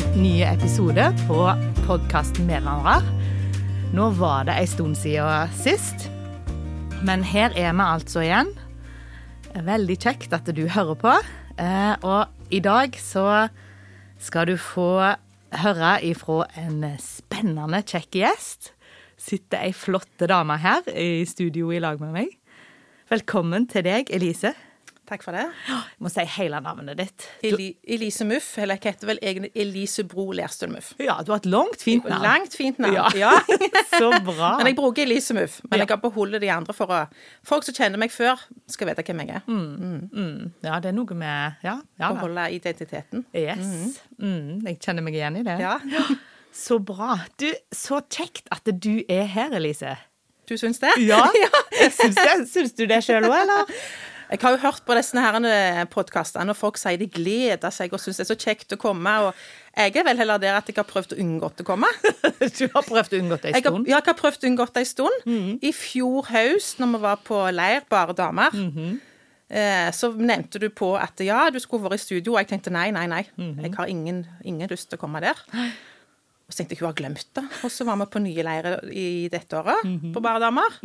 en ny episode på podkasten Medvandrer. Nå var det en stund siden sist, men her er vi altså igjen. Veldig kjekt at du hører på. Eh, og i dag så skal du få høre ifra en spennende, kjekk gjest. Sitter ei flotte dame her i studio i lag med meg. Velkommen til deg, Elise. Takk for det. Jeg må si hele navnet ditt. Eli, Elise Muff, eller jeg heter vel egentlig Elise Bro Lerstøl Muff. Ja, du har et langt, fint navn. Langt, fint navn. Ja. Ja. Så bra. Men jeg bruker Elise Muff. Men Ja. jeg har beholdt de andre for å Folk som kjenner meg før, skal vite hvem jeg er. Mm, ja, det er noe med Ja. ja. Beholde identiteten. Yes. Mm, jeg kjenner meg igjen i det. Ja. Så bra. Du, så kjekt at du er her, Elise. Du syns det? Ja, jeg syns det. Syns du det sjøl òg, eller? Jeg har jo hørt på disse podkastene, og folk sier de gleder seg og syns det er så kjekt å komme. Og jeg er vel heller der at jeg har prøvd å unngå å komme. Du har prøvd å unngå det en Jeg har, stund. ja, jeg har prøvd å unngå det en stund. I fjor høst, når vi var på leir, bare damer, eh, så nevnte du på at ja, du skulle vært i studio. Og jeg tenkte nei, nei, nei. Jeg har ingen, ingen lyst til å komme der. Og så tenkte jeg hun har glemt det. Og så var vi på nye leirer i dette året, på Bare damer.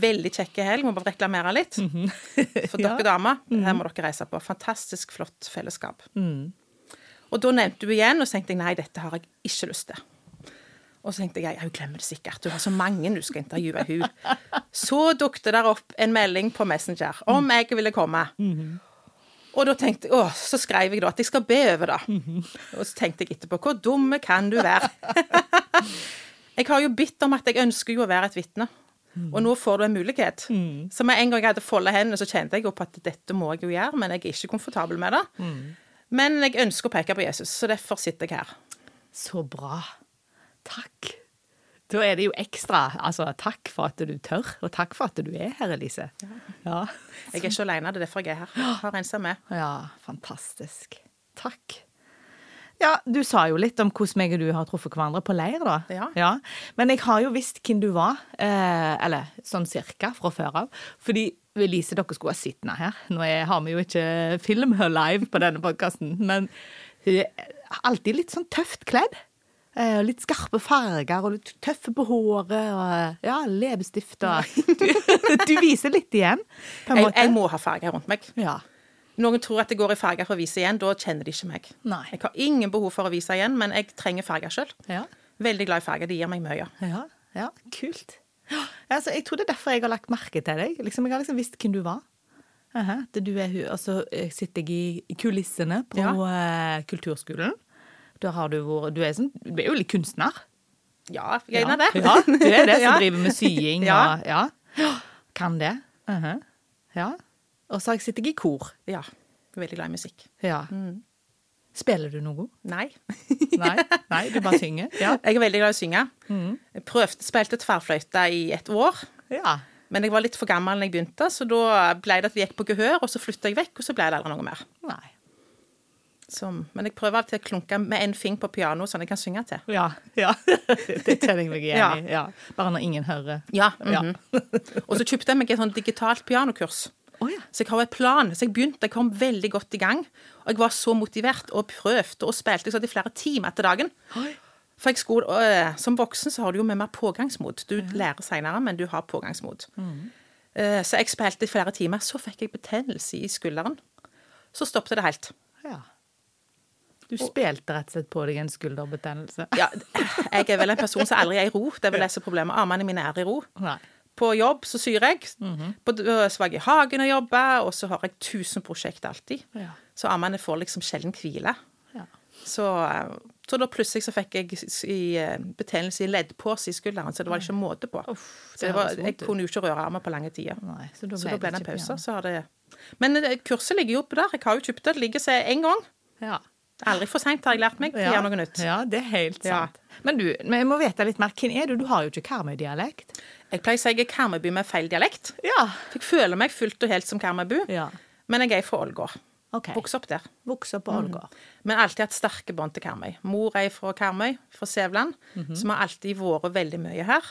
Veldig kjekke helg. Må bare reklamere litt. For Ja. dere damer, her må dere reise på. Fantastisk flott fellesskap. Og da nevnte hun igjen, og så tenkte jeg nei, dette har jeg ikke lyst til. Og så tenkte jeg, ja, hun glemmer det sikkert. Hun har så mange du skal intervjue hun. Så dukket der opp en melding på Messenger om jeg ville komme. Og da tenkte jeg, å, så skrev jeg da at jeg skal be over det. Og så tenkte jeg etterpå, hvor dumme kan du være? jeg har jo bitt om at jeg ønsker jo å være et vitne. Og nå får du en mulighet. Så med en gang jeg hadde foldet hendene, så kjente jeg opp at dette må jeg jo gjøre, men jeg er ikke komfortabel med det. Men jeg ønsker å peke på Jesus, så derfor sitter jeg her. Så bra. Takk. Da er det jo ekstra. Altså, takk for at du tør, og takk for at du er her, Elise. Ja. Jeg er ikke alene, det er derfor jeg er her. Jeg har er med. Ja, fantastisk. Takk. Ja, du sa jo litt om hvordan meg og du har truffet hverandre på leir, da. Ja. Men jeg har jo visst hvem du var, eh, eller sånn cirka fra før av. Fordi Elise, dere skulle ha sittende her. Nå er, har vi jo ikke film her live på denne podkasten, men hun er alltid litt sånn tøft kledd. Eh, litt skarpe farger og litt tøffe på håret og ja, leppestift og du, du viser litt igjen, på en Jeg, jeg må ha farger rundt meg. Ja. Noen tror at det går i farger for å vise igjen, da kjenner de ikke meg. Nei. Jeg har ingen behov for å vise igjen, men jeg trenger farger sjøl. Ja. Veldig glad i farger. Det gir meg mye. Ja, ja, kult. Ja, altså, jeg tror det er derfor jeg har lagt merke til deg. Liksom, jeg har liksom visst hvem du var. Uh -huh. du er, altså, sitter jeg i- kulissene på eh, kulturskolen. Der har du vært Du er, sånn, du er jo litt kunstner. Ja, jeg er ja. det. Ja, du er det som driver med sying Ja. og ja. Kan det. Aha. Ja. Og så har jeg sittet i kor. Ja. Veldig glad i musikk. Ja. Mm. Spiller du noe? Nei. Nei, Nei du bare synger? Ja. Jeg er veldig glad i å synge. Mm. Jeg prøvde, spilte tverrfløyte i et år, ja. men jeg var litt for gammel da jeg begynte, så da ble det at vi gikk på gehør, og så flytta jeg vekk, og så ble det aldri noe mer. Nei. Så, men jeg prøver alltid å klunke med en fing på piano, sånn jeg kan synge til. Ja. ja. Det kjenner jeg meg igjen i. Ja. Bare når ingen hører. Ja. Ja. mhm. og så kjøpte jeg meg et sånn digitalt pianokurs. Oh, ja. Så jeg har jo et plan. Så jeg begynte, jeg kom veldig godt i gang. Og jeg var så motivert og prøvde og spilte jeg satt i flere timer etter dagen. Oi. For jeg skulle, øh, Som voksen så har du jo med mer pågangsmot. Du lærer seinere, men du har pågangsmot. Eh, så jeg spilte i flere timer. Så fikk jeg betennelse i skulderen. Så stoppet det helt. Ja. Du spilte rett og slett på deg en skulderbetennelse? Ja, jeg er vel en person som aldri er i ro. Det er vel disse problemene. Armene mine er i ro. Nei. På jobb så syr jeg. På, så var jeg i hagen og jobba, og så har jeg 1000 prosjekt alltid. Ja. Så armene får liksom sjelden hvile. Ja. Så, eh, så da plutselig så fikk jeg i, eh, betennelse i leddpose i skulderen, så det var ikke måte på. Uff, så det det var, jeg kunne jo ikke røre armen på lange tider. Nei, så da Så da ble det en pause. Så har det Men kurset ligger jo oppe der. Jeg har jo kjøpt det. Det ligger seg én gang. Ja. Aldri for seint, har jeg lært meg. å gjøre noe nytt. ja, det er helt Ja. sant. Men du, men jeg må vite litt mer. Hvem er du? Du har jo ikke Karmøy-dialekt. Jeg pleier å si jeg er Karmøyby med feil dialekt. Ja. Jeg føler meg fullt og helt som Karmøybu, ja. men jeg er fra Ålgård. Okay. Vokste opp der. Vokste opp på Ålgård. Men alltid hatt sterke bånd til Karmøy. Mor er fra Karmøy, fra Sævland, som har alltid vært veldig mye her.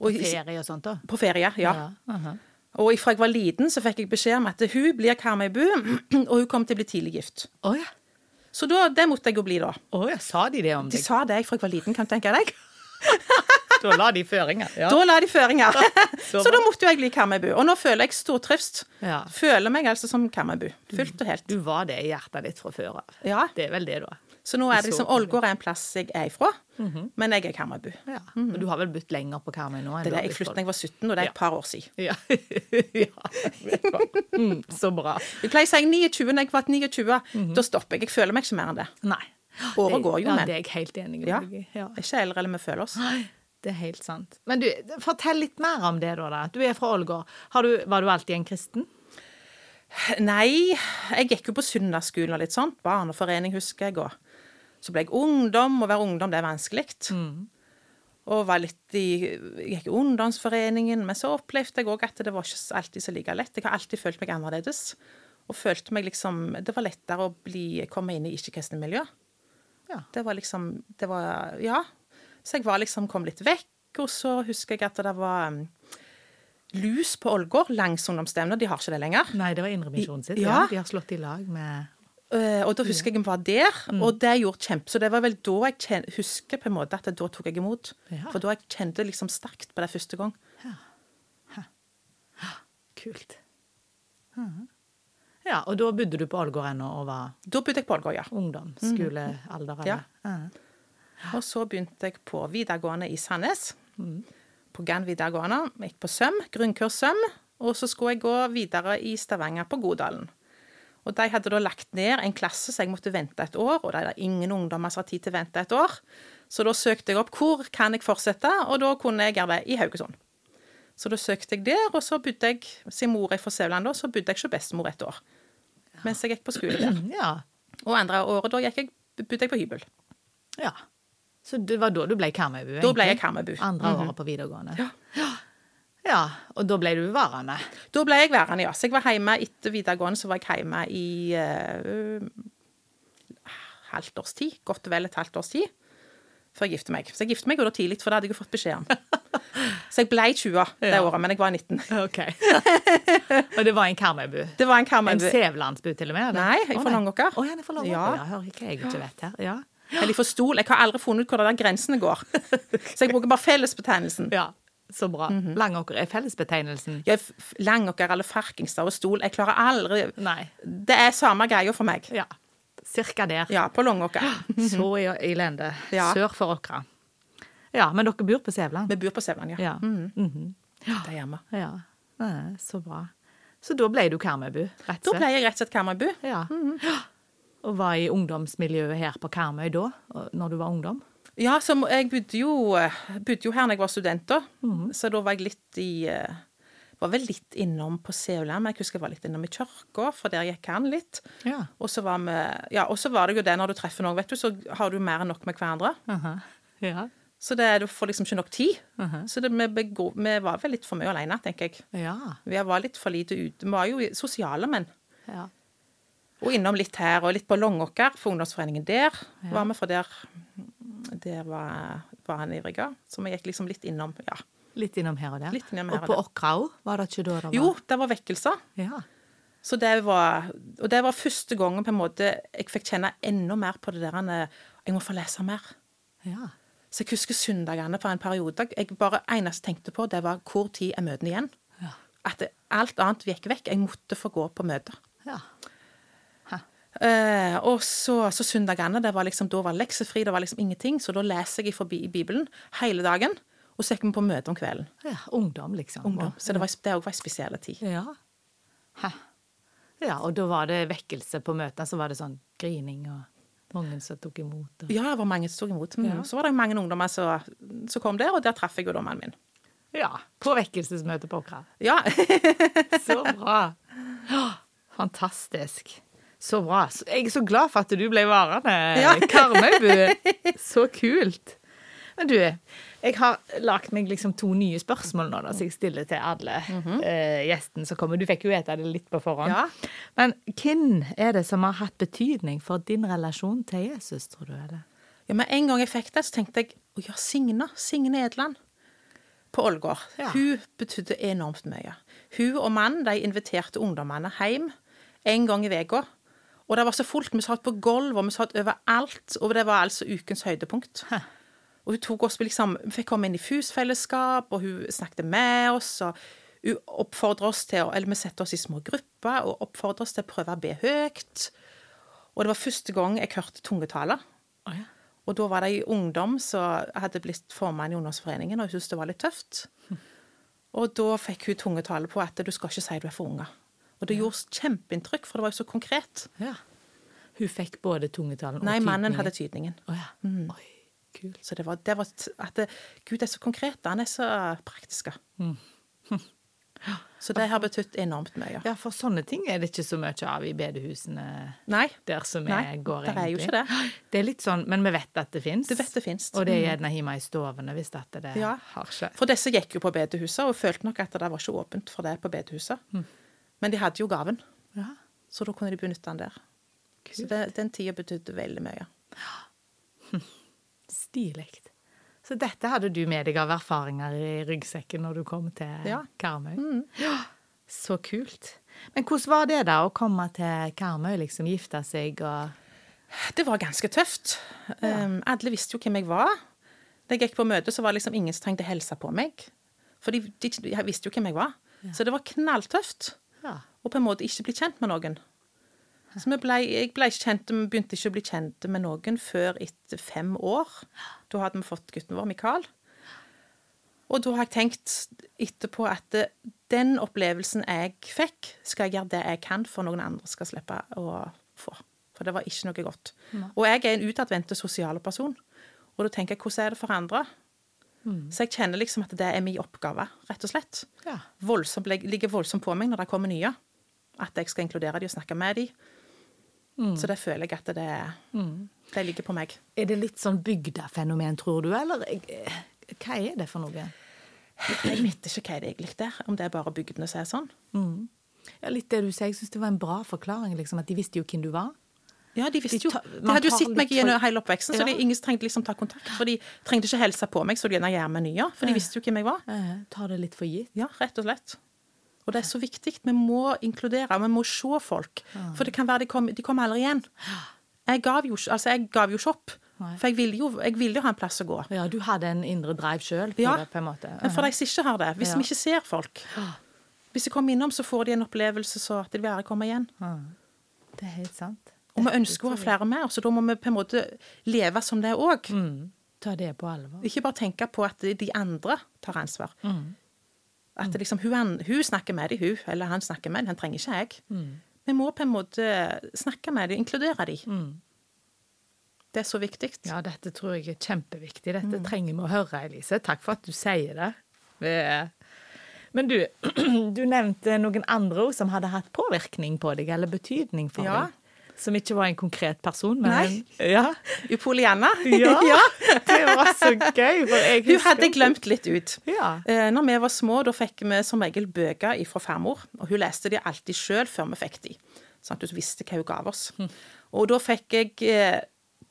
Og på Ferie og sånt, da? På ferie, ja. Ja, aha. Og ifra jeg var liten, så fikk jeg beskjed om at hun blir Karmøybu, og hun kommer til å bli tidlig gift. Oh, ja. Så da, det måtte jeg jo bli, da. Oh, ja, sa de det om deg? De sa det fra jeg var liten, kan du tenke deg. Da la de føringer. Ja. Da la de føringer. Så så da måtte jo jeg bli Karmøybu. Og nå føler jeg stortrivst. Ja. Føler meg altså som Karmøybu. Fullt og helt. Du var det i hjertet ditt fra før av. Ja. Det er vel det, da. Så nå er det liksom Ålgård er en plass jeg er ifra, men jeg er Karmøybu. Ja. men du har vel bodd lenger på Karmøy nå? enn Det er det jeg flyttet da jeg var 17, og det er Ja. et par år siden. Ja. ja. Mm, så bra. Jeg pleier å si 29 når jeg var 29. Da stopper jeg. Jeg føler meg ikke mer enn det. Nei. Året går jo, ja, men. Det er jeg helt enig med Ja. deg i. Ja. Ikke eldre eller vi føler oss. Nei, Det er helt sant. Men du, fortell litt mer om det, da. da. Du er fra Ålgård. Var du alltid en kristen? Nei, jeg gikk jo på søndagsskolen og litt sånt. Barneforening, husker jeg. Og så ble jeg ungdom. Å være ungdom, det er vanskelig. Og var litt i gikk i ungdomsforeningen, men så opplevde jeg òg at det var ikke alltid så like lett. Jeg har alltid følt meg annerledes. Og følte meg liksom Det var lettere å bli, komme inn i ikke-kristne miljø. Ja. Det var liksom Det var Ja. Så jeg var liksom kom litt vekk, og så husker jeg at det var um, lus på Ålgård langs ungdomsstevnet. De har ikke det lenger. Nei, det var Indremisjonen sitt. Ja. Ja. De har slått i lag med og da husker jeg vi var der, og det gjorde kjempe... Så det var vel da jeg kjen, husker på en måte at da tok jeg imot. Ja. For da jeg kjente liksom sterkt på det første gang. Kult. Mm. Ja, og da bodde du på Ålgård ennå og var Da bodde jeg på Ålgård, ja. ungdom? Skolealder? Ja. mm. Og så begynte jeg på videregående i Sandnes. Mm. På Gann videregående. Gikk på søm, grunnkurs søm. Og så skulle jeg gå videre i Stavanger, på Godalen. Og de hadde da lagt ned en klasse, så jeg måtte vente et år. Og det er ingen ungdommer som har tid til å vente et år. Så da søkte jeg opp hvor kan jeg fortsette, og da kunne jeg det i Haugesund. Så da søkte jeg der, og så bodde jeg, siden mor er fra Sævland, så bodde jeg hos bestemor et år. Mens jeg gikk på skole der. Ja. Og andre året da jeg, bodde jeg på hybel. ja. Så det var da du ble Karmøybu? Da ble jeg Karmøybu. Andre året på videregående? Ja. Ja. Og da ble du værende? Da ble jeg værende, ja. Så jeg var hjemme etter videregående, så var jeg hjemme i uh, halvt års tid. Godt og vel et halvt års tid. Før jeg gifte meg. Så jeg gifte meg jo da tidlig, for det hadde jeg jo fått beskjed om. Så jeg ble 20 det Ja. året, men jeg var 19. Ok. og det var en Karmøybu? Det var en En Karmøybu. Sævlandsbu til og med? eller? Nei, jeg er fra nei. Langåker. Å, ja, det er fra Langåker. Ja. Ja. Hører ikke jeg ikke vet her. Ja. Eller for stol. Jeg har aldri funnet ut hvor de grensene går. Så jeg bruker bare fellesbetegnelsen. ja. Så bra. Mhm. Langåker er fellesbetegnelsen? F- Langåker eller Farkingstad og Stol. Jeg klarer aldri Nei. Det er samme greia for meg. Ja. Cirka der. Ja, på Langåker. Så i, elende. Ja. Sør for Åkra. Ja, men dere bor på Sævland? Vi bor på Sævland, ja. Ja. Mhm. Det gjør vi. ja. Så bra. Så da ble du Karmøybu, Da ble jeg rett og slett Karmøybu. Ja. Og var i ungdomsmiljøet her på Karmøy da, når du var ungdom? Ja, så jeg bodde jo, eh, bodde jo her da jeg var student, da. Så da var jeg litt i eh, Var vel litt innom på Sævland, men jeg husker jeg var litt innom i kirka, for der gikk han litt. Ja. Og så var, ja, var det jo det når du treffer noen, vet du, så har du mer enn nok med hverandre. Aha. ja. Så det, du får liksom ikke nok tid. Så det, vi, begå, vi var vel litt for mye alene, tenker jeg. Ja. Vi var litt for lite ute. Vi var jo sosiale menn. ja. Og innom litt her, og litt på Longåker, for ungdomsforeningen der var vi, fra der, der var, var han ivrig. Så vi gikk liksom litt innom, ja. Litt innom her og der. Litt innom her og og på. Åkra òg, var det ikke da det var? Jo, det var vekkelser. Ja. Så det var, og det var første gangen på en måte jeg fikk kjenne enda mer på det der eh, Jeg må få lese mer. ja. Så jeg husker søndagene for en periode. Jeg bare eneste tenkte på, det var hvor tid er møtene igjen? Ja. At alt annet gikk vekk. Jeg måtte få gå på møter. ja. Eh, og så, så søndagene, det var liksom, da var leksefri, det var liksom ingenting. Så da leser jeg forbi i Bibelen hele dagen, og så gikk vi på møte om kvelden. ja. Ungdom, liksom. Ungdom. Så det var det òg var en spesiell tid. Ja. Hæ. Ja, og da var det vekkelse på møtene, så var det sånn grining og mange som tok imot. Og... Ja, det var mange som tok imot. Mm. Ja. Så var det mange ungdommer som, kom der, og der traff jeg jo da mannen min. Ja, på vekkelsesmøte på Åkra. Ja. Så bra. Fantastisk. Så bra. Jeg er så glad for at du ble værende, Ja. Karmøybu. Så kult. Men du, jeg har lagt meg liksom to nye spørsmål nå, da, så jeg stiller til alle eh, gjestene som kommer. Du fikk jo vite det litt på forhånd. Ja. Men hvem er det som har hatt betydning for din relasjon til Jesus, tror du? Er det? ja, Med en gang jeg fikk det, så tenkte jeg å ja, Signe. Signe Edland. På Ålgård. Ja. Hun betydde enormt mye. Hun og mannen de inviterte ungdommene hjem en gang i uka. Og det var så fullt. Vi satt på gulvet, og vi satt overalt. Og det var altså ukens høydepunkt. Og hun tok oss liksom, Vi fikk komme inn i FUS-fellesskap, og hun snakket med oss. og hun oppfordret oss til, eller Vi setter oss i små grupper og oppfordret oss til å prøve å be høyt. Og det var første gang jeg hørte tungetale. Oh, ja. Og da var det ei ungdom som hadde blitt formann i ungdomsforeningen, og hun syntes det var litt tøft. Og da fikk hun tungetale på at du skal ikke si du er for unge. Og det gjorde kjempeinntrykk, for det var jo så konkret. ja. Hun fikk både tungetalen og Nei, mannen hadde tydningen. Oh, ja. Oi, kul. Så det var, det var at det, Gud er så konkret, han er så praktisk. Så det har betydd enormt mye. Ja, for sånne ting er det ikke så mye av i bedehusene Nei, der som Nei, Nei, går der er jo ikke det. Det er litt sånn, men vi vet at det fins. du vet det fins. Og det er gjerne hjemme i stovene hvis dette det Ja. har skjedd. For disse gikk jo på bedehuset og følte nok at det var ikke åpent for det på bedehuset. Men de hadde jo gaven, Ja, så da kunne de benytte den der. Så det, den tida betydde veldig mye. Stilig. Så dette hadde du med deg av erfaringer i ryggsekken når du kom til Ja. Mm. Karmøy? Ja. Så kult. Men hvordan var det da å komme til Karmøy, liksom gifte seg og Det var ganske tøft. Um, alle visste jo hvem jeg var. Da jeg gikk på møte, så var det liksom ingen som trengte helse på meg. For de, de, de visste jo hvem jeg var. Så det var knalltøft. Ja. Og på en måte ikke bli kjent med noen. Så ble, jeg ble ikke kjent, begynte ikke å bli kjent med noen før etter fem år. Da hadde vi fått gutten vår, Mikael. Og da har jeg tenkt etterpå at den opplevelsen jeg fikk, skal jeg gjøre det jeg kan for noen andre skal slippe å få. For det var ikke noe godt. Og jeg er en utadvendt sosial person. Og da tenker jeg, hvordan er det for andre? Så jeg kjenner liksom at det er min oppgave, rett og slett ja. voldsomt, ligger voldsomt på meg når det kommer nye. At jeg skal inkludere de og snakke med de. Så det føler jeg at det, det ligger på meg. Er det litt sånn bygdefenomen, tror du, eller eh, hva er det for noe? Jeg vet ikke hva det egentlig er, om det er bare bygdene som er sånn. Ja, litt det du sier. Jeg syns det var en bra forklaring, liksom, at de visste jo hvem du var. Ja, de visste jo. ta- De hadde jo sett meg gjennom hele oppveksten, så Ja. så de, ingen trengte liksom ta kontakt. For de trengte ikke hilse på meg, så de gjerne gjør nye. For de visste jo hvem jeg var. Ta det litt for gitt. Ja, rett og slett. Og det er så viktig. Vi må inkludere, vi må se folk. For det kan være de kommer kom aldri igjen. Jeg gav jo, altså jeg gav jo ikke opp. For jeg ville jo, jeg ville jo ha en plass å gå. Ja, du hadde en indre drive sjøl Ja, det, på en måte. Men for de som ikke har det, hvis Ja. vi ikke ser folk Hvis de kommer innom, så får de en opplevelse så at de vil gjerne komme igjen. Det er helt sant. Og vi ønsker å ha flere med, så da må vi på en måte leve som det òg. Mm. Ta det på alvor. Ikke bare tenke på at de andre tar ansvar. At liksom, hun, hun snakker med dem, hun, eller han snakker med dem. Han trenger ikke jeg. Vi må på en måte snakke med dem, inkludere dem. Det er så viktig. Ja, dette tror jeg er kjempeviktig. Dette trenger vi å høre, Elise. Takk for at du sier det. det. Men du, du nevnte noen andre ord som hadde hatt påvirkning på deg, eller betydning for Ja. deg. Som ikke var en konkret person, men Nei. Ja. Upoliana. Ja, det var så gøy. Hun hadde glemt litt ut. Ja. Eh, når vi var små, da fikk vi som regel bøker fra farmor. Og hun leste de alltid sjøl før vi fikk de. Sånn at hun visste hva hun ga oss. Og da fikk jeg eh,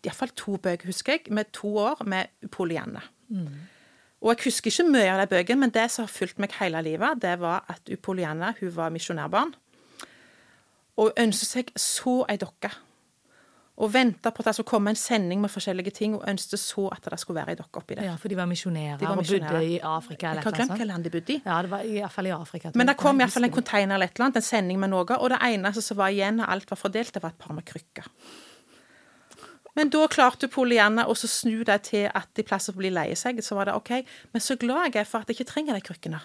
iallfall to bøker, husker jeg, med to år med Upolianne. Og jeg husker ikke mye av de bøkene, men det som har fulgt meg hele livet, det var at Upolianne hun var misjonærbarn. Og ønsket seg så ei dokke. Og venta på at det skulle komme en sending med forskjellige ting, og ønsket så at det skulle være ei dokke oppi der. ja, for de var misjonærer og bodde i Afrika. Jeg eller har Jeg har glemt hvilket land de bodde i. Ja, det var iallfall i Afrika. Men det kom iallfall en container eller et eller annet, en sending med noe, og det eneste som var igjen av alt var fordelt, det var et par med krykker. Men da klarte Polianna å så snu det til at i plass for å bli lei seg, så var det OK. Men så glad jeg er for at jeg ikke trenger de krykkene.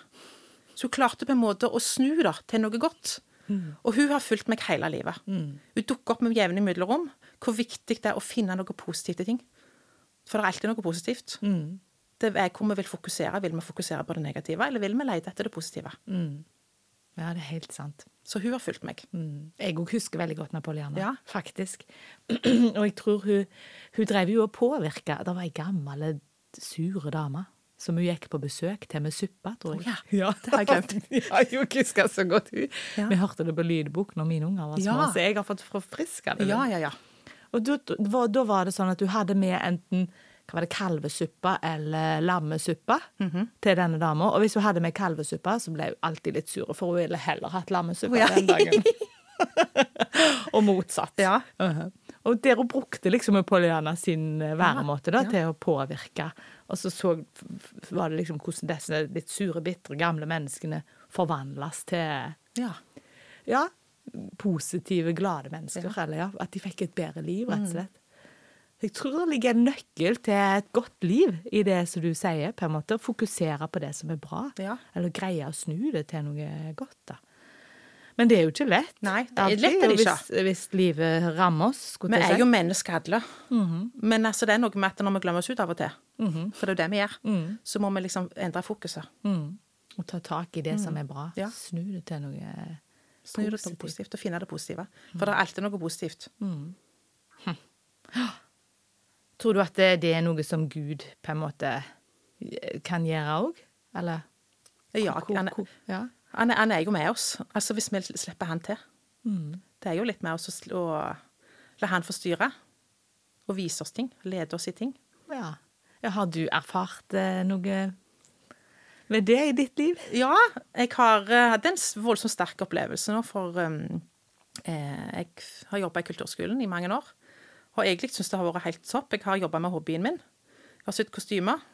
Så hun klarte på en måte å snu det til noe godt. Og hun har fulgt meg hele livet. Hun dukker opp med jevne mellomrom. Hvor viktig det er å finne noe positivt i ting. For det er alltid noe positivt. Det er hvor vi vil fokusere. Vil vi fokusere på det negative, eller vil vi lete etter det positive? Ja, det er helt sant. Så hun har fulgt meg. Mm. Jeg òg husker veldig godt Napoleana, Ja. faktisk. og jeg tror hun, hun drev jo og påvirka Det var ei gammel, sure dame som hun gikk på besøk til med suppa, tror jeg. Oh, ja, det har jeg glemt. jeg har jo huska så godt hun. Ja. Vi hørte det på lydbok når mine unger var små, Ja. så jeg har fått forfriska det. Ja, ja, ja. Og da, da, var- det sånn at du hadde med enten hva var det, kalvesuppa eller lammesuppa mm -hmm. til denne dama. Og hvis hun hadde med kalvesuppa, så ble hun alltid litt sur, for hun ville heller hatt lammesuppe Ja. den dagen. Og motsatt. Ja. Uh-huh. Og der hun brukte liksom Pollyanna sin eh, væremåte da, Ja. til å påvirke. Og så, så var det liksom hvordan disse litt sure, bitre, gamle menneskene forvandles til ja. ja, positive, glade mennesker. Eller ja, at de fikk et bedre liv, rett og slett. Jeg tror det ligger en nøkkel til et godt liv i det som du sier, på en måte. Fokusere på det som er bra. Ja. Eller greie å snu det til noe godt, da. Men det er jo ikke lett. Nei, det er lett er det ikke. Hvis, hvis livet rammer oss, Vi er seg. jo mennesker alle. Men altså, det er noe med at når vi glemmer oss ut av og til, for det er jo det vi gjør, så må vi liksom endre fokuset. Og ta tak i det som er bra. Ja. Snu det til noe Snu det til noe positivt og finne det positive. For det er alltid noe positivt. Tror du at det, det er noe som Gud på en måte kan gjøre òg? Eller? Ja, han, ja. Han, han er jo med oss. Altså hvis vi slipper han til. Det er jo litt med oss å la han få styre. Og vise oss ting. Lede oss i ting. ja. Har du erfart eh, noe med det i ditt liv? Ja, jeg har eh, hatt en voldsomt sterk opplevelse nå, for um, eh, jeg har jobba i kulturskolen i mange år. Og egentlig syns det har vært helt topp. Jeg har jobba med hobbyen min. Jeg har sydd kostymer.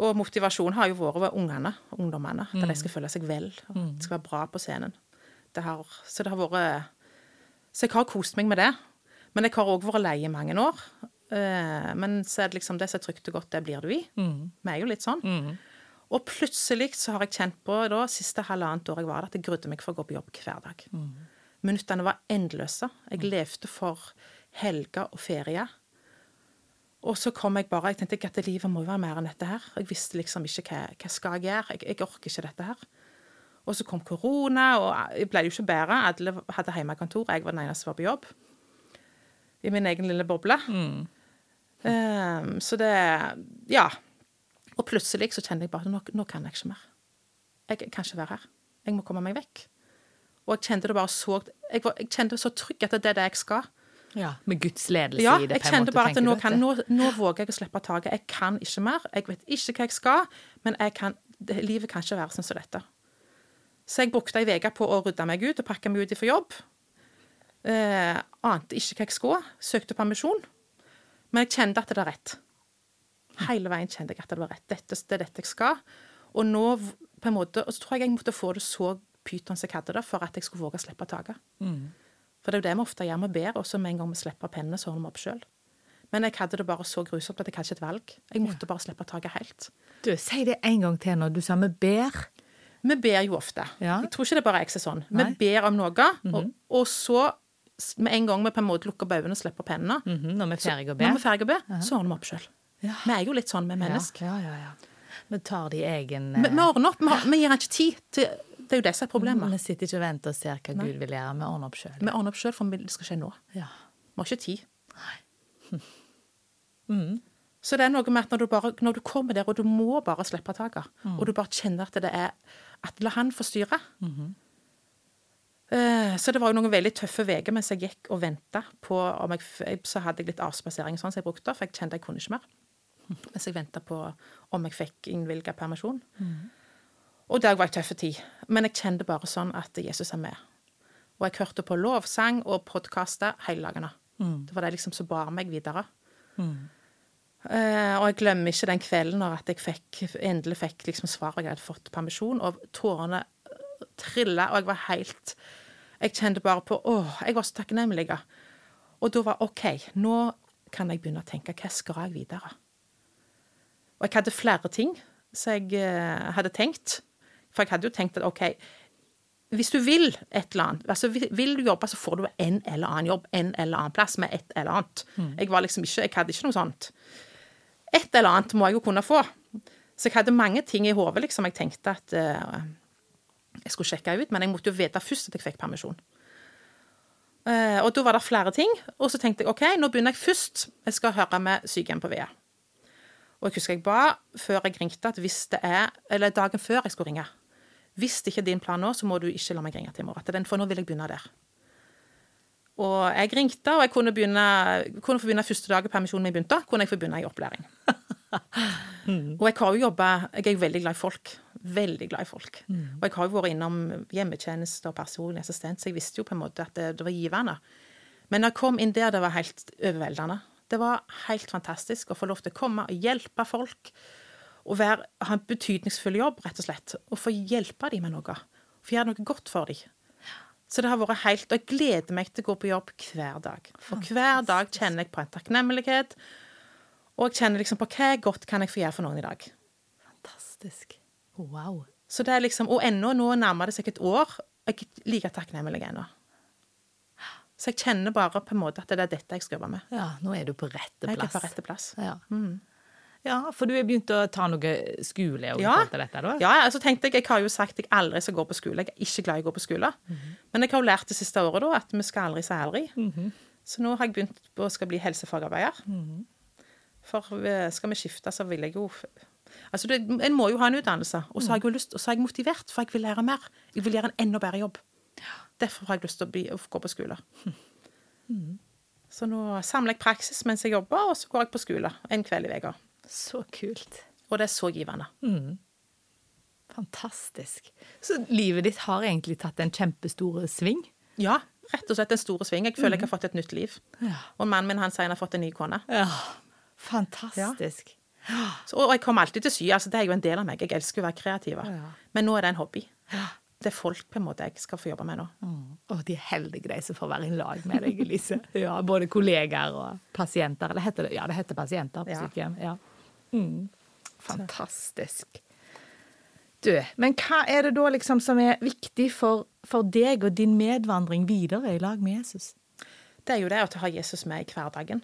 Og motivasjonen har jo vært ved ungene, ungdommene. at de skal føle seg vel. At De skal være bra på scenen. Det har, så det har vært Så jeg har kost meg med det. Men jeg har òg vært lei i mange år. Eh, men så er det liksom det som er trygt og godt, det blir du i. Vi er jo litt sånn. Og plutselig så har jeg kjent på da, siste halvannet år jeg var der, at jeg grudde meg for å gå på jobb hver dag. Minuttene var endeløse. Jeg levde for helger og ferie. Og så kom jeg bare Jeg tenkte at livet må jo være mer enn dette her. Jeg visste liksom ikke hva, hva skal jeg gjøre. Jeg, jeg orker ikke dette her. Og så kom korona, og jeg ble jo ikke bedre. Alle hadde hjemmekontor, jeg var den eneste som var på jobb. I min egen lille boble. Ehm, så det Ja. Og plutselig så kjenner jeg bare nå, nå kan jeg ikke mer. Jeg kan ikke være her. Jeg må komme meg vekk. Og jeg kjente det bare så Jeg, var, jeg kjente så trygg at det er det jeg skal. Ja, Med Guds ledelse Ja, i det? jeg på en kjente bare at nå, kan, nå, nå våger jeg å slippe taket. Jeg kan ikke mer. Jeg vet ikke hva jeg skal, men jeg kan, det, livet kan ikke være sånn som dette. Så jeg brukte ei uke på å rydde meg ut og pakke meg ut for jobb. Eh, ante ikke hva jeg skulle. Søkte permisjon. Men jeg kjente at det var rett. Hele veien kjente jeg at det var rett. Dette, det er dette jeg skal. Og nå på en måte, og så tror jeg jeg måtte få det så pyton som jeg hadde det, for at jeg skulle våge å slippe taket. For det er jo det vi ofte gjør. Vi ber, også med en gang vi slipper pennene, så ordner vi opp sjøl. Men jeg hadde det bare så grusomt at jeg hadde ikke et valg. Jeg måtte bare slippe taket helt. Du, Si det en gang til når du sa vi ber. Vi ber jo ofte. Ja. Jeg tror ikke det er bare jeg som er sånn. Nei. Vi ber om noe, og, og så med en gang vi på en måte lukker øynene og slipper pennene, Mhm, når vi er ferdige å be. er ferdige å be, så ordner vi opp sjøl. Ja. Vi er jo litt sånn med mennesker. Ja, ja, ja. Vi tar det i egen Vi, vi ordner opp. Vi, har, vi gir ikke tid til Det er jo det som er problemet. Vi sitter ikke og venter og ser hva Gud vil gjøre. Vi ordner opp sjøl. Vi ordner opp sjøl, for det skal skje nå. Ja. Vi har ikke tid. Så det er noe med at når du, bare, når du kommer der, og du må bare slippe taket, og du bare kjenner at det er at La han få styre. Eh, Så det var jo noen veldig tøffe uker mens jeg gikk og venta på om jeg, Så hadde jeg litt avspasering sånn som jeg brukte, for jeg kjente jeg kunne ikke mer. Mens jeg venta på om jeg fikk innvilga permisjon. Og det var en tøff tid. Men jeg kjente bare sånn at Jesus er med. Og jeg hørte på lovsang og podkaster hele dagene. Det var det liksom som bar meg videre. Eh, og jeg glemmer ikke den kvelden når jeg fikk, endelig fikk liksom svaret jeg hadde fått permisjon, og tårene trilla, og jeg var helt Jeg kjente bare på Å, jeg var så takknemlig. Og da var OK, nå kan jeg begynne å tenke hva skal jeg videre? Og jeg hadde flere ting som jeg uh, hadde tenkt. For jeg hadde jo tenkt at OK, hvis du vil et eller annet, altså vil du jobbe, så får du en eller annen jobb en eller annen plass med et eller annet. Jeg var liksom ikke, jeg hadde ikke noe sånt. Et eller annet må jeg jo kunne få. Så jeg hadde mange ting i hodet liksom jeg tenkte at uh, jeg skulle sjekke ut, men jeg måtte jo vite først at jeg fikk permisjon. Uh, og da var det flere ting, og så tenkte jeg OK, nå begynner jeg først. Jeg skal høre med sykehjem på VEA. Og jeg husker jeg ba før jeg ringte at hvis det er Eller dagen før jeg skulle ringe. Hvis det ikke er din plan nå, så må du ikke la meg ringe til i morgen. For nå vil jeg begynne der. Og jeg ringte, og jeg kunne, begynne, kunne få begynne første dag permisjonen min begynte. kunne jeg få begynne i opplæring. Og jeg har jo jobba Jeg er jo veldig glad i folk. Veldig glad i folk. Og jeg har jo vært innom hjemmetjeneste og personlig assistent, så jeg visste jo på en måte at det, det var givende. Men når jeg kom inn der, det var helt overveldende. Det var helt fantastisk å få lov til å komme og hjelpe folk. Og være, ha en betydningsfull jobb, rett og slett. Og få hjelpe dem med noe. Få gjøre noe godt for dem. Så det har vært helt Og jeg gleder meg til å gå på jobb hver dag. For hver dag kjenner jeg på en takknemlighet. Og jeg kjenner liksom på hva godt kan jeg få gjøre for noen i dag. Fantastisk. Wow. Så det er liksom, Og ennå, nå nærmer det seg et år, og jeg er like takknemlig ennå. Så jeg kjenner bare på en måte at det er dette jeg skal jobbe med. Ja, nå er du på rette plass. Jeg er på rette plass. Ja. Ja, for du har begynt å ta noe skole og Ja. til dette, da? Ja, altså tenkte Jeg jeg har jo sagt at jeg aldri skal gå på skole. Jeg er ikke glad i å gå på skole. Men jeg har jo lært det siste året da, at vi skal aldri si aldri. Så nå har jeg begynt på å skal bli helsefagarbeider. For eh, skal vi skifte, så vil jeg jo Altså, det, En må jo ha en utdannelse. Og så har jeg jo lyst, og så er jeg motivert, for jeg vil lære mer. Jeg vil gjøre en enda bedre jobb. Derfor har jeg lyst til å, bli, å gå på skole. Så nå samler jeg praksis mens jeg jobber, og så går jeg på skole en kveld i uka. Så kult. Og det er så givende. Fantastisk. Så livet ditt har egentlig tatt en kjempestor sving? Ja, rett og slett en stor sving. Jeg føler jeg har fått et nytt liv. Ja. Og mannen min han sier han har fått en ny kone. Ja. Fantastisk. Så, og jeg kommer alltid til sy. altså Det er jo en del av meg. Jeg elsker å være kreativ. Ja. Men nå er det en hobby. Det er folk på en måte jeg skal få jobbe med nå. Og de er heldige, de som får være i lag med deg, Elise. Ja, både kollegaer og pasienter. Eller heter det, ja, det heter pasienter på Ja. sykehjem. Ja. Mm. Fantastisk. Du, men hva er det da liksom som er viktig for, for deg og din medvandring videre i lag med Jesus? Det er jo det å ha Jesus med i hverdagen.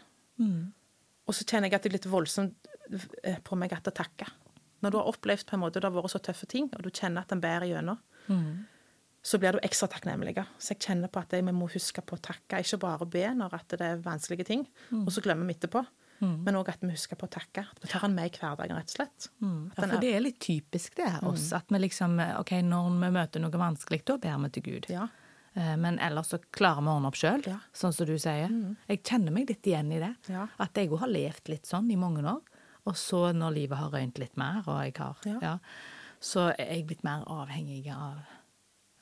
Og så kjenner jeg at det er litt voldsomt eh, på meg at å takker. Når du har opplevd på en måte det har vært så tøffe ting, og du kjenner at den bærer gjennom, så blir du ekstra takknemlig. Så jeg kjenner på at vi må huske på å takke, ikke bare be når at det er vanskelige ting, og så glemmer vi etterpå. Men òg at vi husker på å takke. At vi tar den med i hverdagen, rett og slett. Mm. Ja, for det er litt typisk det her oss, at vi liksom OK, når vi møter noe vanskelig, da ber vi til Gud. Ja. Eh, Men ellers så klarer vi å ordne opp sjøl, Ja. Mm. sånn som du sier. Jeg kjenner meg litt igjen i det. At jeg òg har levd litt sånn i mange år. Og så når livet har røynt litt mer, og jeg har så er jeg blitt mer avhengig av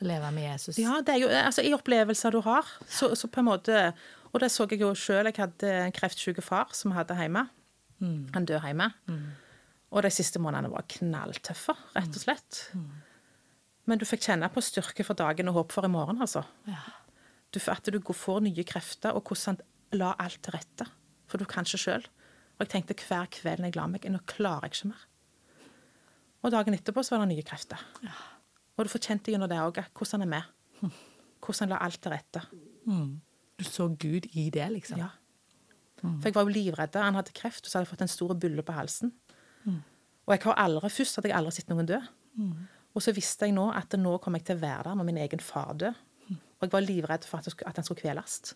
å leve med Jesus. Ja, det er jo altså, i opplevelser du har, så, så på en måte Og det så jeg jo sjøl. Jeg hadde en kreftsyk far som jeg hadde hjemme. Han døde hjemme. Og de siste månedene var knalltøffe, rett og slett. Men du fikk kjenne på styrke for dagen og håp for i morgen, altså. Ja. Du, at du går- får nye krefter, og hvordan la alt til rette. For du kan ikke sjøl. Og jeg tenkte hver kveld når jeg la meg, nå klarer jeg ikke mer. Og dagen etterpå så var det nye krefter. Ja. Og du fortjente gjennom det òg, hvordan er med. Hvordan han la alt til rette. Du så Gud i det, liksom. Ja. For jeg var jo livredd. Han hadde kreft, og så hadde jeg fått en stor bulle på halsen. Og jeg har aldri, først hadde jeg aldri sett noen dø. Og så visste jeg nå at nå kom jeg til å være der når min egen far død. Og jeg var livredd for at, det han skulle kveles.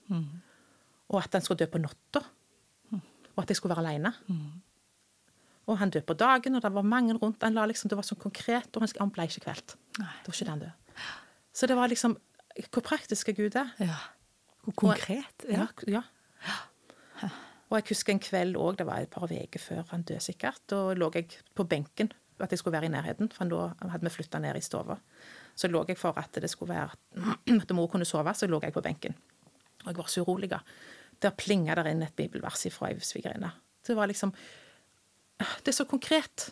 Og at han skulle dø på natta. Og at jeg skulle være aleine. Og han døde på dagen, og det var mange rundt. Han la liksom, det var sånn konkret, og han, ble ikke kvelt. Det var ikke den død. Så det var liksom Hvor praktisk er Gud er. Ja. Hvor konkret. Ja. Ja. ja. Og jeg husker en kveld òg, det var et par uker før han døde sikkert. Da lå jeg på benken, at jeg skulle være i nærheten, for da hadde vi flytta ned i stua. Så lå jeg for at det skulle være at mor kunne sove, så lå jeg på benken. Og jeg var så urolig. Der plinga det inn et bibelvers fra ei svigerinne. Det var liksom Det er så konkret.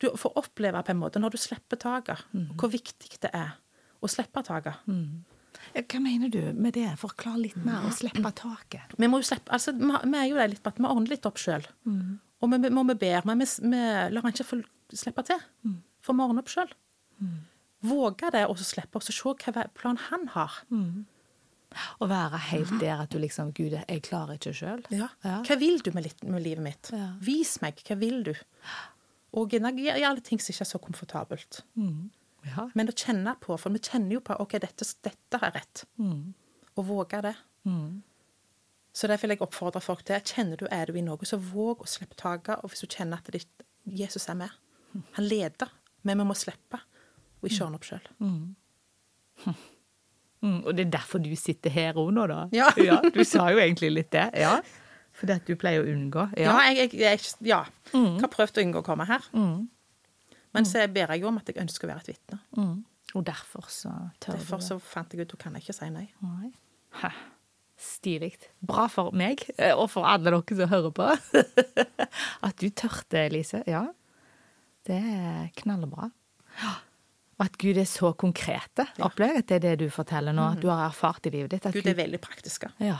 Du får oppleve på en måte, når du slipper taket, hvor viktig det er å slippe taket. Ja, Hva mener du med det? Forklar litt mer og slippe taket. Vi må jo slippe, altså, vi vi er jo der litt på at vi ordner litt opp sjøl. Og vi vi vi ber, men vi, vi lar han ikke få slippe til. For vi ordner opp sjøl. Våge det, og så slippe, og se hva plan han har. Å være helt der at du liksom Gud, jeg klarer ikke sjøl. Ja. Ja. Hva vil du med, litt, med livet mitt? Ja. Vis meg, hva vil du? Og gjerne gjør alle ting som ikke er så komfortabelt. Ja. Men å kjenne på, for vi kjenner jo på OK, dette, dette er rett. Og våge det. Så derfor vil jeg oppfordre folk til kjenner du er du i noe, så våg å slippe taket. Og hvis du kjenner at ditt, Jesus er med Han leder, men vi må slippe og ikke ordne opp sjøl. Mm, og det er derfor du sitter her òg nå, da? Ja. Du sa jo egentlig litt det. Ja. Fordi at du pleier å unngå. Ja, jeg, jeg, jeg, ja. Mm. har prøvd å unngå å komme her. Men så ber jeg jo om at jeg ønsker å være et vitne. Mm. Og derfor så tør Derfor du det. så fant jeg ut at kan jeg ikke si nei. Nei. Hæ. Stilig. Bra for meg, eh, og for alle dere som hører på. At du tørte, Elise. Ja. Det er knallbra. Og at Gud er så konkrete. Opplever at det er det du forteller nå, at du har erfart i livet ditt. At Gud er veldig praktisk, Ja.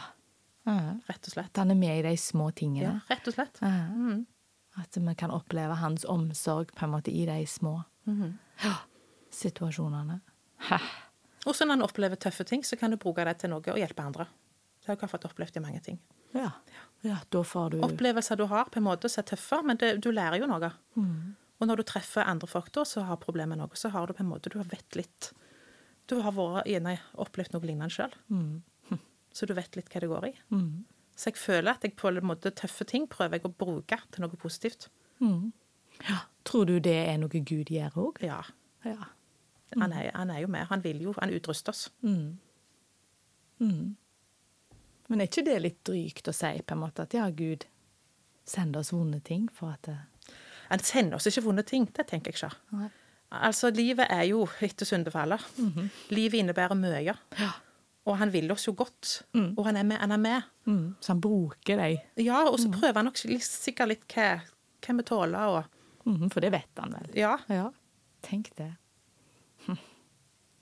Ja. rett og slett. Han er med i de små tingene. Ja, rett og slett. Ja. At vi kan oppleve hans omsorg på en måte i de små ja, situasjonene. Hæ. Og så når en opplever tøffe ting, så kan du bruke det til noe og hjelpe andre. Det har jeg fått opplevd i mange ting. Ja. ja, da får du Opplevelser du har, på en måte som er tøffe, men det, du lærer jo noe. Mm. Og når du treffer andre folk da, som har problemer med noe, så har du på en måte Du har vet litt Du har vært, gjerne opplevd noe lignende sjøl. Så du vet litt hva det går i. Mm. Så jeg føler at jeg på en måte tøffe ting prøver jeg å bruke til noe positivt. ja. Tror du det er noe Gud gjør òg? Ja. Ja. Han er, han er jo med. Han vil jo Han utruster oss. Men er ikke det litt drygt å si, på en måte, at ja, Gud sender oss vonde ting for at det Han sender oss ikke vonde ting. Det tenker jeg ikke. Nei. Altså, livet er jo etter syndefallet. Livet innebærer mye. Ja. Og han vil oss jo godt. Og han er med. Han er med. Mm. Så han bruker deg. Ja, og så prøver han nok sikkert litt hva, hva vi tåler, og Mm, for det vet han vel. Ja. Ja. Tenk det.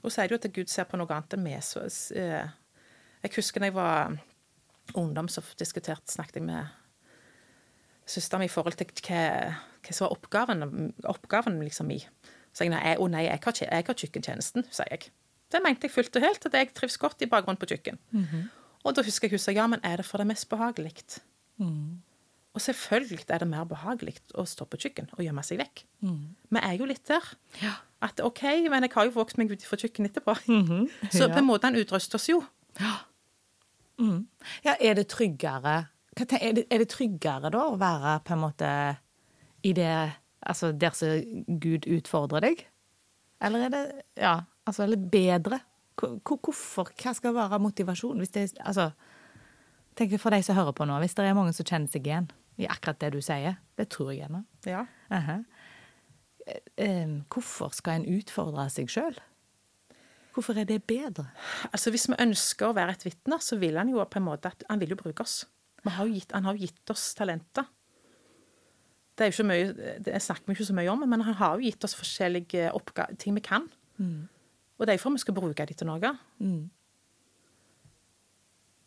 Og så er det jo at Gud ser på noe annet enn vi. Så, eh, jeg husker da jeg var ungdom, så diskuterte, snakket jeg med søsteren min i forhold til hva, hva som var oppgaven, oppgaven liksom i. Så jeg nei, å nei, jeg har, jeg har kjøkkentjenesten, sier jeg. Det mente jeg fullt og helt, at jeg trives godt i bakgrunnen på kjøkken. Og da husker jeg hun sa ja, men er det for det mest behagelig? Og selvfølgelig er det mer behagelig å stå på kjøkken og gjemme seg vekk. Vi er jo litt der. Ja. At OK, men jeg har jo vokst meg ut fra kjøkkenet etterpå. Så på en måte han utruster oss jo. Ja, ja, er det tryggere er det, er det tryggere da å være på en måte i det Altså der som Gud utfordrer deg? Eller er det Ja, altså Eller bedre? Hvor- hvor- Hvorfor? Hva skal være motivasjon? Hvis det er Altså Tenk for de som hører på nå, hvis det er mange som kjenner seg igjen i akkurat det du sier. Det tror jeg ennå. Ja. Uh Eh, eh, Hvorfor skal en utfordre seg sjøl? Hvorfor er det bedre? Altså Hvis vi ønsker å være et vitne, så vil han jo på en måte at han vil jo bruke oss. Har jo gitt, han har jo gitt oss talenter. Det er jo ikke mye, det snakker vi ikke så mye om, men han har jo gitt oss forskjellige oppga- ting vi kan. Og det er for vi skal bruke de til noe.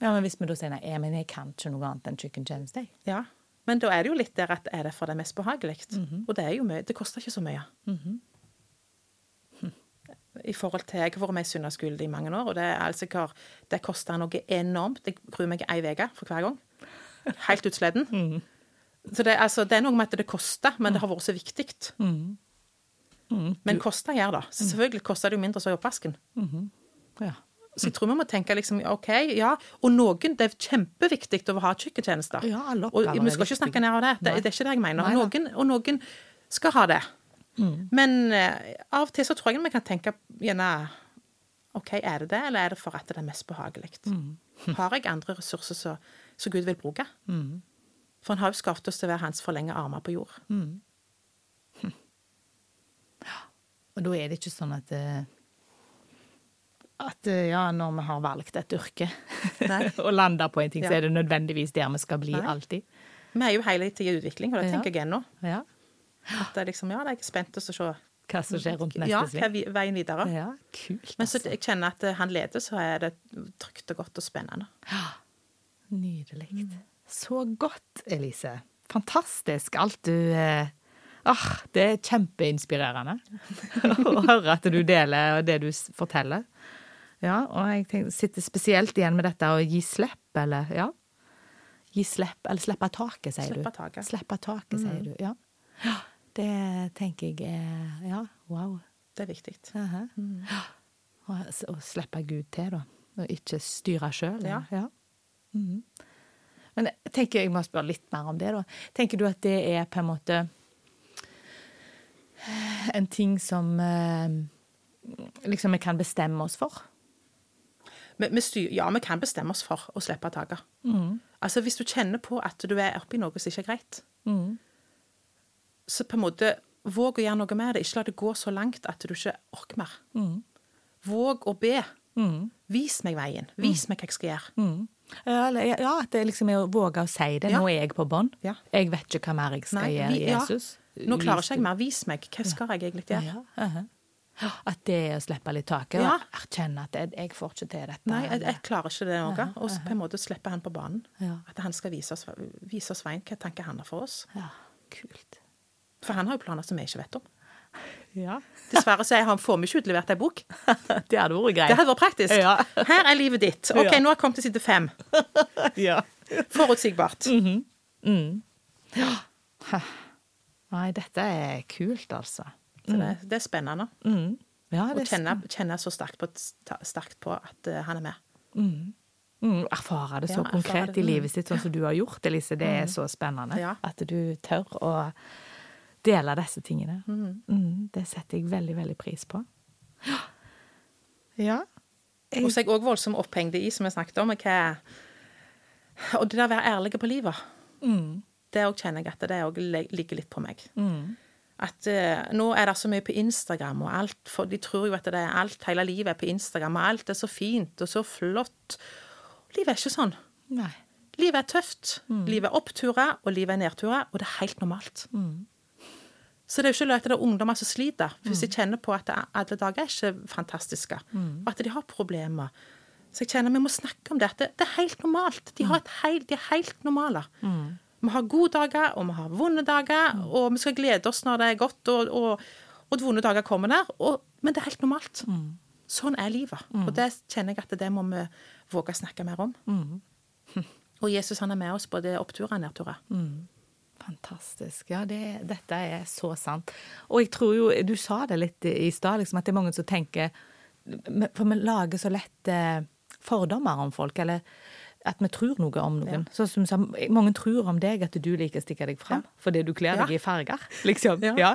Ja, men Hvis vi da sier nei, eh, men jeg kan ikke noe annet enn chicken jeg. Ja. Men da er det jo litt der at er det for det mest behagelig? Og det er jo mye. Det koster ikke så mye. I forhold til, Jeg har vært med i søndagsskole i mange år, og det, er altså, jeg det koster noe enormt. Jeg gruer meg ei uke for hver gang. Helt utsleden. Så det, altså, det er noe med at det koster, men det har vært så viktig. Men koster gjør det. Så selvfølgelig koster det jo mindre så i oppvasken. Ja. Så jeg tror vi må tenke liksom, OK, ja. Og noen, det er kjempeviktig å ha kjøkkentjenester. Ja, og vi skal ikke snakke ned av det. Det, det er ikke det jeg mener. Nei. Noen, og noen skal ha det. Men uh, av og til så tror jeg vi kan tenke gjerne OK, er det det, eller er det for at det er mest behagelig? Har jeg andre ressurser som Gud vil bruke? For han har jo skapt oss til å være hans forlengede armer på jord. Og da er det ikke sånn at eh, at eh, ja, når vi har valgt et yrke og landa på en ting, så er det nødvendigvis der vi skal bli Nei. alltid. Vi er jo hele tida i utvikling, og det Ja. tenker jeg ennå. Ja. At det liksom, ja, jeg er spent på å se Hva som skjer rundt neste ja, sving. er veien videre. Ja, kult. Men så altså. jeg kjenner at eh, han leder, så er det trygt og godt og spennende. Ja, Nydelig. Så godt, Elise. Fantastisk alt du eh, ah, Det er kjempeinspirerende å høre at du deler det du forteller. Ja, og jeg tenker, sitter spesielt igjen med dette å gi slipp, eller ja. Gi slipp, eller slippe taket, sier Slippe du. taket. Slippe taket, sier du. Ja. ja. Det tenker jeg er Ja, wow. Det er viktig. Aha. Ja. Og, s- og slippe Gud til, da. Og ikke styre sjøl. Ja. Mhm. Men jeg tenker jeg må spørre litt mer om det, da. Tenker du at det er på en måte en ting som eh, liksom vi kan bestemme oss for? Vi, vi styr, ja, vi kan bestemme oss for å slippe taket. Altså, hvis du kjenner på at du er oppi noe som ikke er greit, så på en måte våg å gjøre noe med det. Ikke la det gå så langt at du ikke orker mer. Våg å be. Vis meg veien. Vis meg hva jeg skal gjøre. Ja, ja, at det liksom er å våge å si det. Ja. Nå er jeg på bånn. Ja. Jeg vet ikke hva mer jeg skal Nei, gjøre, vi- ja. Nå klarer ikke jeg mer. Vis meg. Hva skal jeg egentlig gjøre? Ja, aha. At det er å slippe litt taket. Ja. og Erkjenne at jeg, jeg får ikke til dette. Nei, jeg, jeg klarer ikke det noe. Og så på en måte slippe han på banen. Ja. At han skal vise oss, vise oss veien. Hva tanker han har for oss. Ja, kult. For han har jo planer som vi ikke vet om. Ja. Dessverre så han- får vi ikke utlevert ei bok. Det hadde vært greit. Det hadde vært praktisk. Ja. Her er livet ditt. OK, Ja. nå har jeg kommet til side fem. Ja. Nei, dette er kult, altså. Så det, det er spennende. Ja, Å det å kjenne, kjenne så sterkt på, sterkt på at uh, han er med. Mm, erfare det så Ja, konkret det. i livet sitt, sånn som du har gjort, Elise. Det er så spennende. Ja. At du tør å dele disse tingene. Mm, det setter jeg veldig, veldig pris på. Ja. Og så er jeg òg voldsomt opphengt i, som jeg snakket om, hva Og det der å være ærlig på livet, det òg kjenner jeg at det òg ligger litt på meg. At uh, nå er det så mye på Instagram, og alt, for de tror jo at det er alt, hele livet er på Instagram, og alt er så fint og så flott. Livet er ikke sånn. nei. Livet er tøft. Livet er oppturer, og livet er nedturer, og det er helt normalt. Så det er jo ikke løgn at det er ungdommer som sliter, hvis de kjenner på at alle dager er ikke fantastiske, og at de har problemer. Så jeg kjenner vi må snakke om det. at Det, er helt normalt. De, har et helt, de er helt normale. Vi har gode dager, og vi har vonde dager, og vi skal glede oss når det er godt, og, og, og vonde dager kommer der. Og, men det er helt normalt. Sånn er livet. Og det kjenner jeg at det må vi våge å snakke mer om. Og Jesus han er med oss både oppturer og nedturer. Fantastisk. Ja, det, dette er så sant. Og jeg tror jo, du sa det litt i i stad, liksom, at det er mange som tenker For vi lager så lett eh, fordommer om folk, eller at vi tror noe om noen. Sånn som mange tror om deg at du liker å stikke deg fram fordi du kler deg Ja. i farger, liksom. Ja. Ja.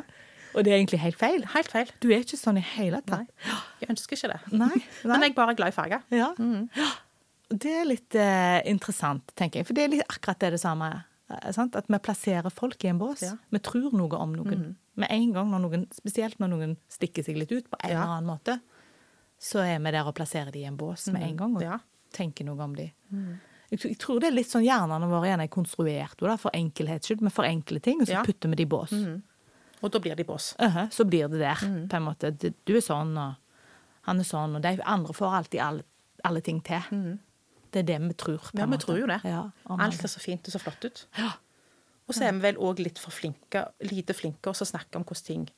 Og det er egentlig helt feil. Helt feil. Du er ikke sånn i hele tatt. Jeg ønsker ikke det. Nei. Men jeg jeg er bare glad i farger. Ja. Mm. Det er litt uh, interessant, tenker jeg. For det er litt akkurat det, det samme. eh, Sant? At vi plasserer folk i en bås. Ja. Vi tror noe om noen. Med en gang, når noen, spesielt når noen stikker seg litt ut på en Ja. eller annen måte, så er vi der og plasserer de i en bås med en gang og Ja. Tenker noe om de. Tror- jeg tror det er litt sånn hjernene våre igjen er konstruert da, for enkelhets skyld. Vi forenkler ting, og så Ja. putter vi det i bås. Og da blir de bås. Mhm, så blir det der, på en måte. Du- er sånn, og han er sånn, og de andre får alltid alle, alle ting til. Det er det vi tror. på Ja, en vi tror jo det. Ja, Alt ser er så fint og så flott ut. Ja. Og så er vi vel òg litt for flinke, lite flinke også å snakke om hvordan ting,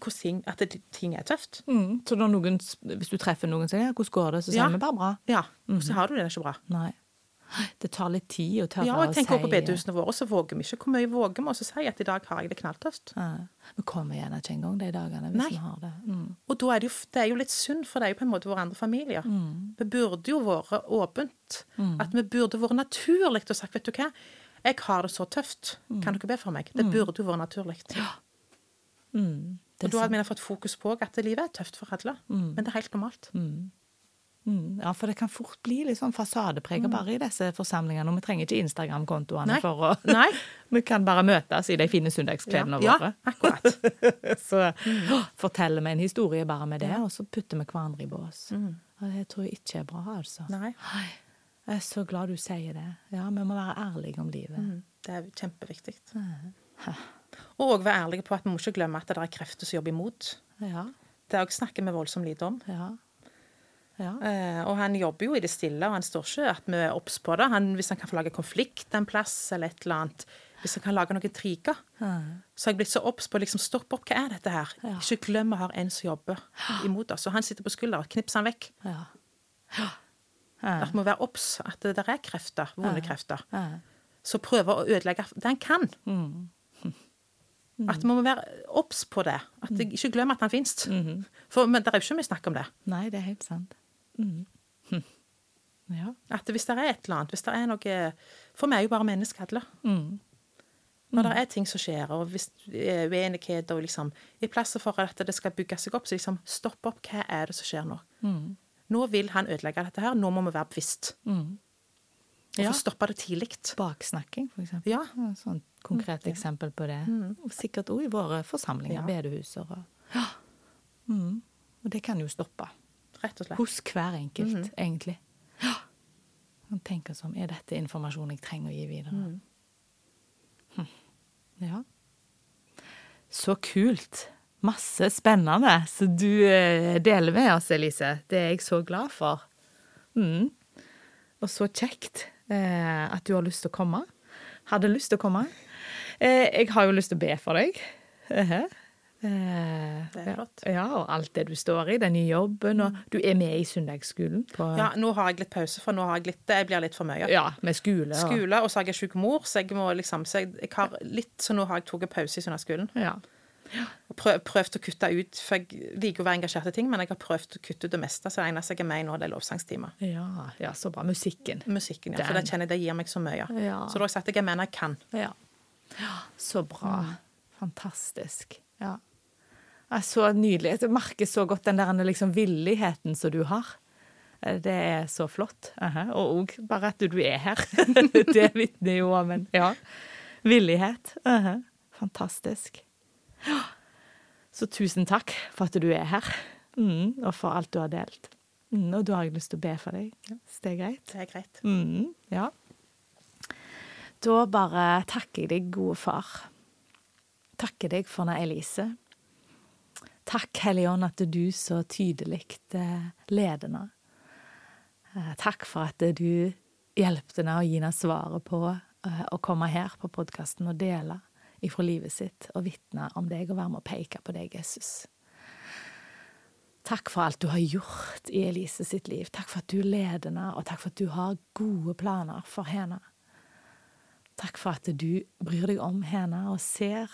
hvordan At det, ting er tøft. Mm, så når noen, hvis du treffer noen og sier ja, 'hvordan går det', så sier Ja. vi bare bra. Ja. Og så har du det ikke bra. Nei. Det tar litt tid å tørre Ja, og å jeg tenker også si på bedehusene våre, så våger vi ikke. Hvor mye våger vi å si at i dag har jeg det knalltøft? Ja. Vi kommer gjerne ikke engang de dagene hvis Nei. vi har det. Mm. Og da er det, jo, det er jo litt synd, for det er jo på en måte våre andre familier. Vi burde jo vært åpent. At vi burde vært naturlig og sagt, vet du hva, jeg har det så tøft, kan dere be for meg? Det burde jo vært naturlig. Mm. Og da hadde vi fått fokus på at livet er tøft for alle. Men det er helt normalt. Mm. Ja, for det kan fort bli litt sånn fasadepreget bare i disse forsamlingene. Og vi trenger ikke Instagram-kontoene for å Nei. Vi kan bare møtes i de fine søndagskledene Ja, våre. akkurat. så forteller vi en historie bare med det, og så putter vi hverandre i bås. Og det tror jeg ikke er bra, altså. Nei. Jeg er så glad du sier det. Ja, vi må være ærlige om livet. Mm, Det er kjempeviktig. Og òg være ærlige på at vi må ikke glemme at det er krefter som jobber imot. Ja, Det òg snakker vi voldsomt lite om. ja. Ja. Eh, og han jobber jo i det stille, og han står ikke at vi er obs på det. Han, hvis han kan få lage konflikt en plass, eller et eller annet. Hvis han kan lage noen intriger. Så har jeg blitt så obs på liksom, stopp opp, hva er dette her? Ja. Ikke glem vi har en som jobber imot oss. Og han sitter på skulderen, knipser han vekk. ja. At vi må være obs, at det der er krefter, vonde krefter. ja. Så prøver å ødelegge det han kan. Mm. At vi må være obs på det. At jeg ikke glemmer at han fins. For men det er jo ikke mye snakk om det. Nei, det er helt sant. Mm. Hm. Ja. At hvis det er et eller annet, hvis det er noe For vi er jo bare mennesker alle. Mm. Når det er ting som skjer, og hvis er uenighet og liksom I plass for at det skal bygge seg opp, så liksom stopp opp. Hva er det som skjer nå? Mm. Nå vil han ødelegge dette her. Nå må vi være bevisst. Og Ja. få stoppa det tidlig. Baksnakking, for eksempel. Ja. Sånn konkret eksempel på det. Og sikkert òg i våre forsamlinger, Ja. bedehuser og ja. mm. Og det kan jo stoppe. Rett og slett. Hos hver enkelt, egentlig. Ja. Man tenker sånn Er dette informasjon jeg trenger å gi videre? Hm. Ja. Så kult. Masse spennende som du eh, deler med oss, Elise. Det er jeg så glad for. Mm. Og så kjekt at du har lyst til å komme. Hadde lyst til å komme. Eh, jeg har jo lyst til å be for deg. Eh, eh, Det er flott. Ja, og alt det du står i, den nye jobben, og du er med i søndagsskolen. På, Ja, nå har jeg litt pause, for nå har jeg litt, Jeg blir litt for mye. ja, med skole. Og, Skole, og så har jeg syk mor, så jeg må liksom Så jeg, jeg har litt, så nå har jeg tatt pause i søndagsskolen. Ja. Og prøv, prøvd å kutte ut, for jeg liker å være engasjert i ting, men jeg har prøvd å kutte ut det meste. Så det eneste jeg er med i nå, det er lovsangstimer. Ja, ja, så bra. Musikken. Musikken, ja. For det kjenner jeg det gir meg så mye. Ja. Så da har jeg sagt at jeg er med når jeg kan. Ja. så bra. Fantastisk. Ja. Så nydelig. Jeg merker så godt den der liksom villigheten som du har. Eh, Det er så flott. Aha. Og òg bare at du er her. det vitner jo om en ja. villighet. Aha. Fantastisk. Ja. Så tusen takk for at du er her, mm, og for alt du har delt. Mm, og da har jeg lyst til å be for deg, hvis det er greit. Det er greit. Mm, ja. Da bare takker jeg deg, gode far. Takker deg for Anna Elise. Takk, Hellige Ånd, at du så tydelig eh, leder henne. Eh, Takk for at du hjelpte henne å gi henne svaret på eh, å komme her på podkasten og dele ifra livet sitt og vitne om deg og være med å peke på deg, Jesus. Takk for alt du har gjort i Elise sitt liv. Takk for at du leder henne, og takk for at du har gode planer for henne. Takk for at du bryr deg om henne og ser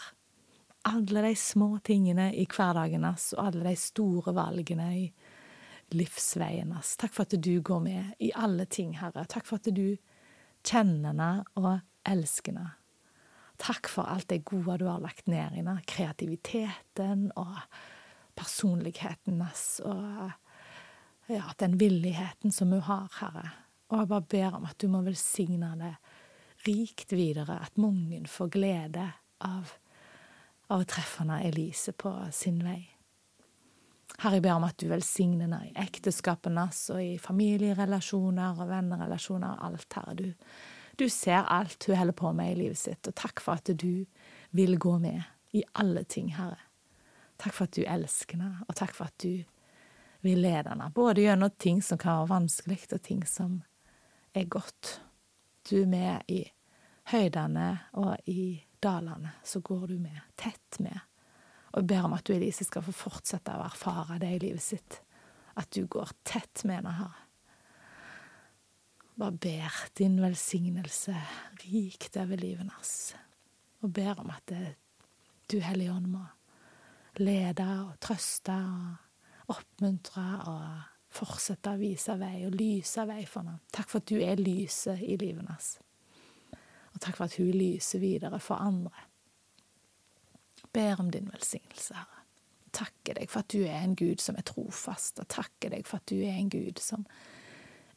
alle de små tingene i hverdagen hans og alle de store valgene i livsveien hans. Takk for at du går med i alle ting, Herre. Takk for at du kjenner henne og elsker henne. Takk for alt det gode du har lagt ned i den. Kreativiteten og personligheten og ja, den villigheten som hun har, Herre. Og jeg bare ber om at du må velsigne det rikt videre, at mange får glede av, av å treffe Elise på sin vei. Herre, jeg ber om at du velsigner henne i ekteskapet hennes og i familierelasjoner og vennerelasjoner og alt, Herre. Du, du ser alt hun holder på med i livet sitt, og takk for at du vil gå med i alle ting, Herre. Takk for at du elsker henne, og takk for at du vil lede henne, både gjennom ting som kan være vanskelig, og ting som er godt. Du er med i høydene og i dalene, så går du med, tett med. Og ber om at du, Elise, skal få fortsette å erfare det i livet sitt. At du går tett med henne, Herre. Bare ber din velsignelse rikt over livet hans, Og ber om at du, Hellige Ånd, må lede og trøste og oppmuntre og fortsette å vise vei og lyse vei for ham. Takk for at du er lyset i livet hans. Og takk for at hun lyser videre for andre. Ber om din velsignelse, Herre. Takker deg for at du er en Gud som er trofast, og takker deg for at du er en Gud som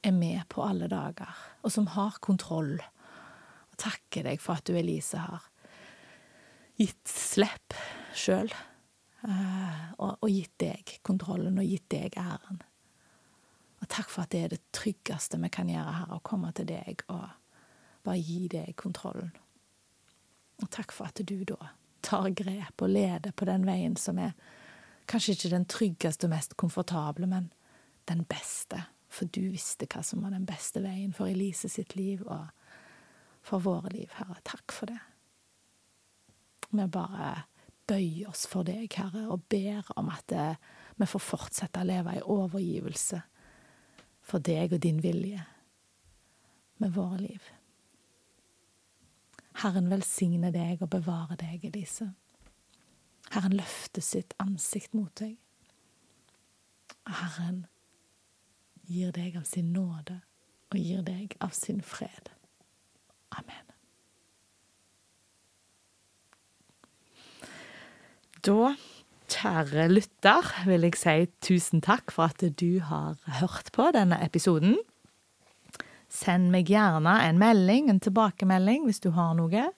er med på alle dager, og som har kontroll. Og takker deg for at du, Elise, har gitt slipp sjøl, og, og gitt deg kontrollen og gitt deg æren. Og takk for at det er det tryggeste vi kan gjøre her, å komme til deg og bare gi deg kontrollen. Og takk for at du da tar grep og leder på den veien som er kanskje ikke den tryggeste og mest komfortable, men den beste. For du visste hva som var den beste veien for Elise sitt liv og for våre liv, Herre. Takk for det. Vi bare bøyer oss for deg, Herre, og ber om at eh, vi får fortsette å leve i overgivelse for deg og din vilje med våre liv. Herren velsigne deg og bevare deg, Elise. Herren løfter sitt ansikt mot deg. Herren gir deg av sin nåde og gir deg av sin fred. Amen. Da, kjære lytter, vil jeg si tusen takk for at du har hørt på denne episoden. Send meg gjerne en melding, en tilbakemelding, hvis du har noe.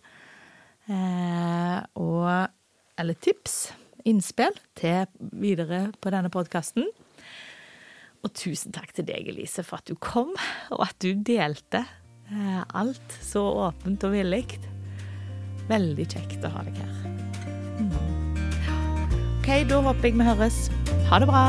Eh, og Eller tips, innspill, til videre på denne podkasten. Og tusen takk til deg, Elise, for at du kom, og at du delte eh, alt så åpent og villig. Veldig kjekt å ha deg her. Mm. OK, da håper jeg vi høres. Ha det bra.